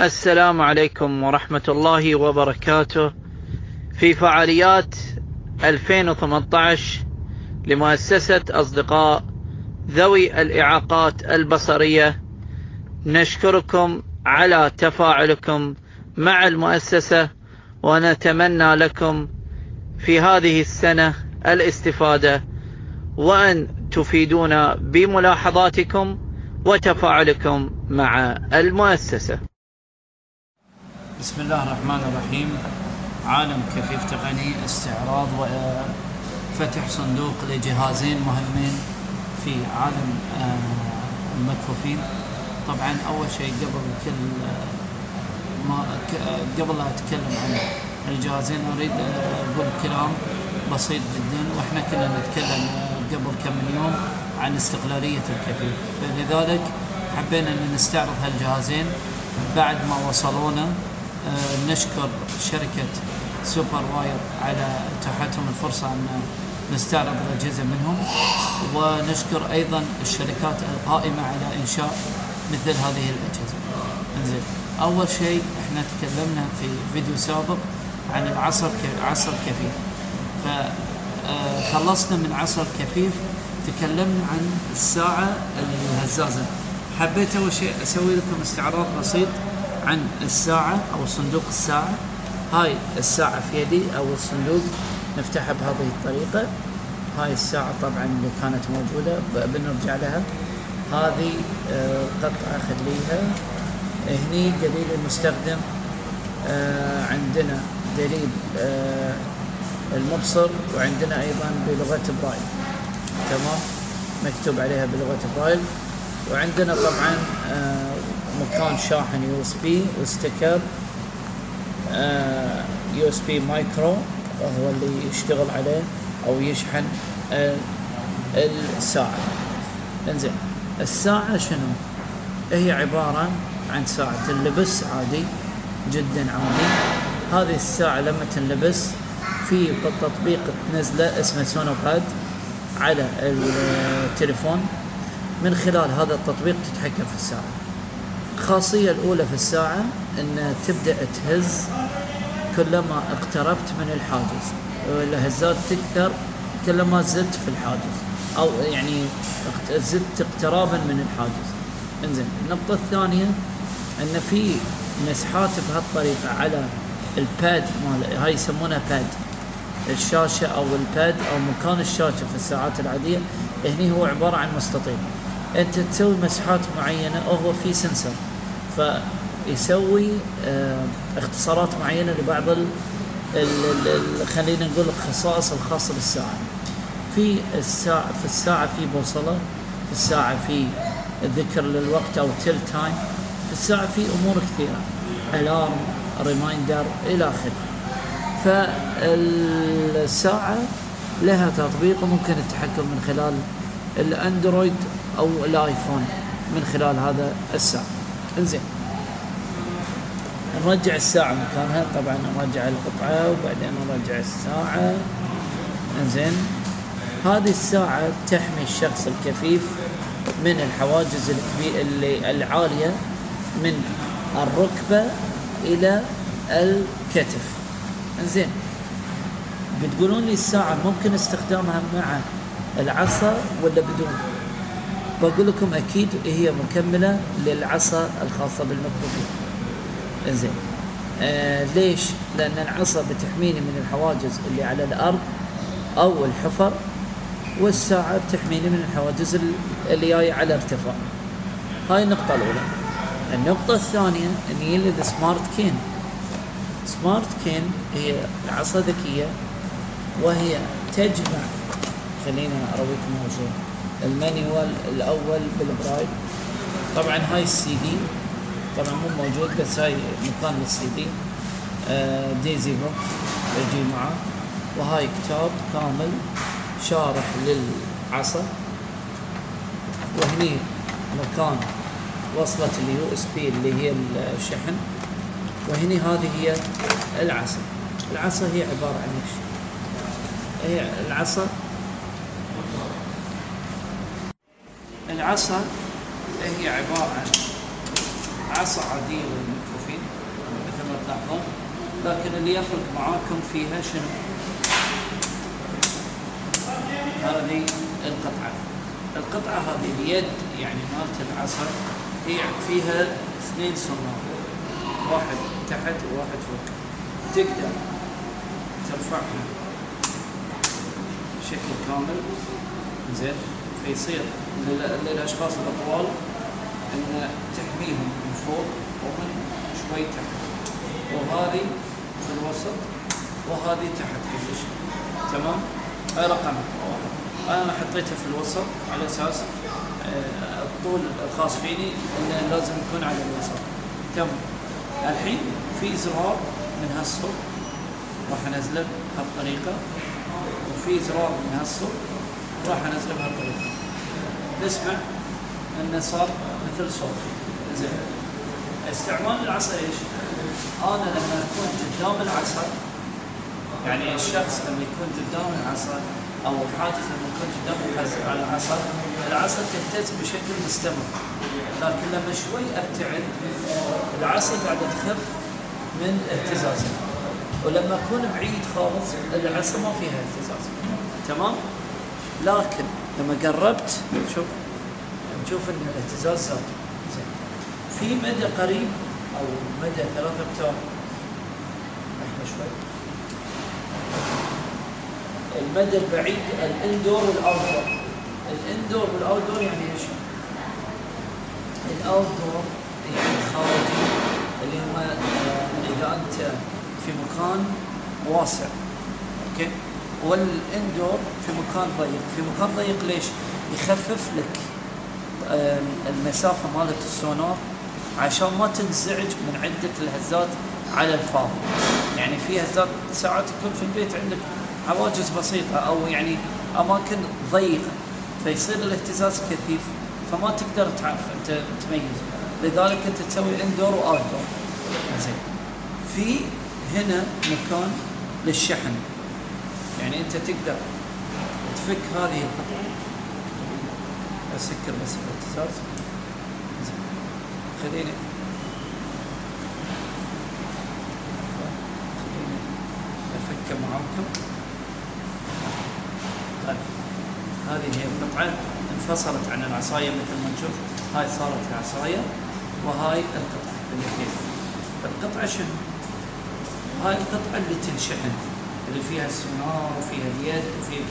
السلام عليكم ورحمة الله وبركاته. في فعاليات 2018 لمؤسسة أصدقاء ذوي الإعاقات البصرية نشكركم على تفاعلكم مع المؤسسة ونتمنى لكم في هذه السنة الاستفادة وأن تفيدونا بملاحظاتكم وتفاعلكم مع المؤسسة. بسم الله الرحمن الرحيم. عالم كفيف تقني استعراض وفتح صندوق لجهازين مهمين في عالم آه، المكفوفين. طبعا أول شيء قبل كل ما قبل لا أتكلم عن الجهازين أريد أقول كلام بسيط جدا. وإحنا كنا نتكلم قبل كم من يوم عن استقلالية الكفيف فلذلك حبينا أن نستعرض هالجهازين بعد ما وصلونا آه، نشكر شركة Super Wire على اتاحتهم الفرصة أن نستعرض الاجهزه منهم ونشكر أيضا الشركات القائمة على إنشاء مثل هذه الأجهزة. إنزين أول شيء إحنا تكلمنا في فيديو سابق عن العصر عصر كفيف. فخلصنا من عصر كفيف تكلمنا عن الساعة الهزازة. حبيت أول شيء أسوي لكم استعراض بسيط عن الساعة أو صندوق الساعة. هاي الساعة في يدي أو الصندوق نفتحها بهذه الطريقة. هاي الساعة طبعا اللي كانت موجودة بنرجع لها هذه آه، قطعة خليها هني دليل المستخدم آه، عندنا دليل آه، المبصر وعندنا أيضا بلغة برايل تمام مكتوب عليها بلغة برايل وعندنا طبعا مكان شاحن USB و sticker USB micro هو اللي يشتغل عليه أو يشحن الساعة. إنزين الساعة شنو؟ هي عبارة عن ساعة. تنلبس عادي جدا عادي. هذه الساعة لما تنلبس في تطبيق تنزله اسمه سونوباد. على التليفون من خلال هذا التطبيق تتحكم في الساعة. الخاصية الأولى في الساعة أن تبدأ تهز كلما اقتربت من الحاجز. الهزات تكثر كلما زدت في الحاجز. أو يعني زدت اقترابا من الحاجز. إنزين النقطة الثانية إن في مسحات بهالطريقة على ال pad مال هاي يسمونها pad الشاشة أو ال pad أو مكان الشاشة في الساعات العادية هني هو عبارة عن مستطيل. أنت تسوي مسحات معينة وهو في sensor فيسوي آه اختصارات معينة لبعض خلينا نقول الخصائص الخاصة بالساعة. في الساعة في الساعة في بوصلة في الساعة في ذكر للوقت أو tell time في الساعة في أمور كثيرة. alarm reminder إلى آخره. فالساعة لها تطبيق وممكن التحكم من خلال الأندرويد أو الآيفون من خلال هذا الساعة. إنزين. نرجع الساعة مكانها. طبعا نرجع القطعة وبعدين نرجع الساعة. إنزين. هذه الساعة تحمي الشخص الكفيف من الحواجز اللي العالية من الركبة إلى الكتف. انزين بتقولون لي الساعة ممكن استخدامها مع العصا ولا بدون؟ بقول لكم أكيد هي مكملة للعصا الخاصة بالمكفوفين إنزين. آه ليش؟ لأن العصا بتحميني من الحواجز اللي على الأرض أو الحفر والساعة بتحميني من الحواجز اللي جاية على ارتفاع. هاي النقطة الأولى. النقطة الثانية أني يلد سمارت كين. سمارت كين هي عصا ذكية وهي تجمع خلينا أرويكم أول ال manual الأول بالبرايل. طبعا هاي السي دي طبعا مو موجود بس هاي مكان للسي دي. آه دي زيرو يجي معاه وهاي كتاب كامل شارح للعصا. وهني مكان وصلة ال USB اللي هي الشحن. وهني هذه هي العصا. العصا هي عبارة عن إيش؟ هي العصا. العصا هي عبارة عن عصا عادية للمكفوفين مثل ما تلاحظون لكن اللي يفرق معاكم فيها شنو؟ هذه القطعة. القطعة هذه اليد يعني مالت العصا هي فيها اثنين صنار واحد تحت وواحد فوق. تقدر ترفعها. بشكل كامل. زين. فيصير للاشخاص الأطوال إن تحميهم من فوق ومن شوي تحت. وهذه في الوسط وهذه تحت كلش. تمام؟ هاي رقم؟ أنا حطيتها في الوسط على أساس آه، الطول الخاص فيني انه لازم يكون على الوسط. تمام. الحين في زرار من هالصوب. راح انزله بهالطريقة وفي زرار من هالصوب راح انزله بهالطريقة. نسمع إنه صار مثل صوت. زين. استعمال العصا إيش؟ أنا لما أكون قدام العصا يعني الشخص لما يكون قدام العصا أو الحاجز لما يكون قدام العصا العصا تهتز بشكل مستمر. لكن لما شوي أبتعد العصا قاعدة تخف من اهتزازها. ولما أكون بعيد خالص العصا ما فيها اهتزاز. تمام؟ لكن لما قربت شوف نشوف إن الاهتزاز زاد في مدى قريب أو مدى ثلاثة امتار إحنا شوي. المدى البعيد الإندور والأوتدور. الإندور والأوتدور يعني إيش؟ الأوتدور يعني الخارجي اللي هم آه، اذا انت في مكان واسع. أوكي؟ والإندور في مكان ضيق. في مكان ضيق ليش؟ يخفف لك المسافة مالت السونار عشان ما تنزعج من عدة الهزات على الفاضي. يعني في هزات ساعات تكون في البيت عندك حواجز بسيطة أو يعني أماكن ضيقة فيصير الاهتزاز كثيف فما تقدر تعرف أنت تميز. لذلك أنت تسوي إندور واوت دور زين. في هنا مكان للشحن. يعني أنت تقدر تفك هذه القطعه أسكر بس الاهتزاز خليني. خليني معاكم. طيب. هذه هي القطعة انفصلت عن العصاية مثل ما نشوف. هاي صارت العصايه وهاي القطعة اللي فيها. القطعه شنو؟ هاي القطعة اللي تنشحن اللي فيها السونار وفيها اليد وفيها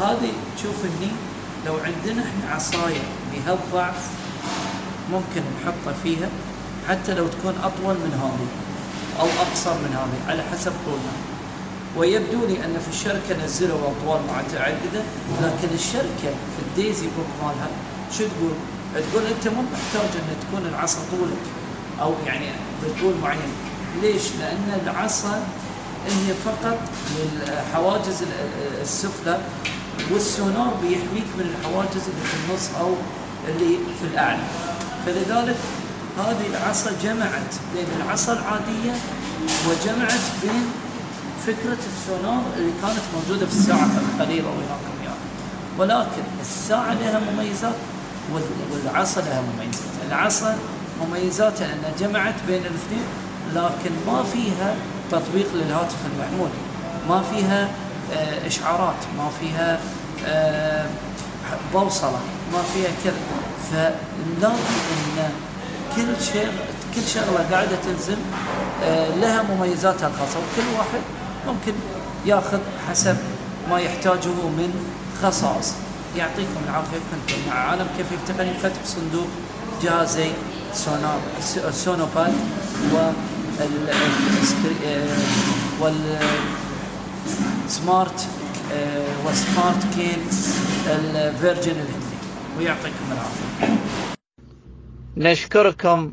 هذه تشوف إني لو عندنا إحنا عصاية بهالضعف ممكن نحطها فيها حتى لو تكون أطول من هذه أو أقصر من هذه على حسب طولها ويبدو لي أن في الشركة نزلوا أطوال متعدده لكن الشركة في ال DAISY book مالها شو تقول؟ تقول أنت مو محتاج إن تكون العصا طولك أو يعني بطول معين ليش؟ لأن العصا هي فقط للحواجز السفلى والسونار بيحميك من الحواجز اللي في النص أو اللي في الأعلى. فلذلك هذه العصا جمعت بين العصا العادية وجمعت بين فكرة السونار اللي كانت موجودة في الساعة القليله وياكم اياها ولكن الساعة لها مميزات والعصا لها مميزات. العصا مميزاتها أنها جمعت بين الاثنين لكن ما فيها تطبيق للهاتف المحمول ما فيها آه، إشعارات ما فيها آه، بوصلة ما فيها كذا. فنلاقي إن كل شيء كل شغلة قاعدة تنزل آه، لها مميزاتها الخاصة. وكل واحد ممكن ياخذ حسب ما يحتاجه من خصائص. يعطيكم العافية كنتم مع عالم كيف تقني فتح صندوق جهازي سونار سونوباد و وال smart وال smart cane ال version الهندي ويعطيكم العافية. نشكركم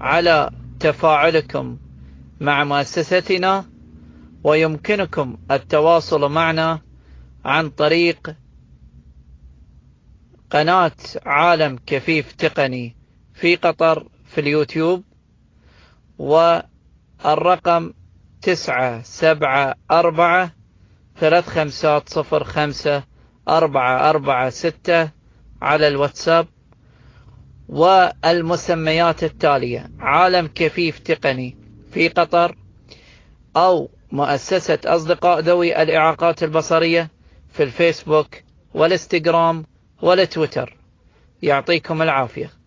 على تفاعلكم مع مؤسستنا ويمكنكم التواصل معنا عن طريق قناة عالم كفيف تقني في قطر في اليوتيوب. والرقم تسعة سبعة أربعة ثلاث خمسات صفر خمسة أربعة أربعة ستة على الواتساب والمسميات التالية. عالم كفيف تقني في قطر أو مؤسسة أصدقاء ذوي الإعاقات البصرية في الفيسبوك والإنستغرام والتويتر. يعطيكم العافية.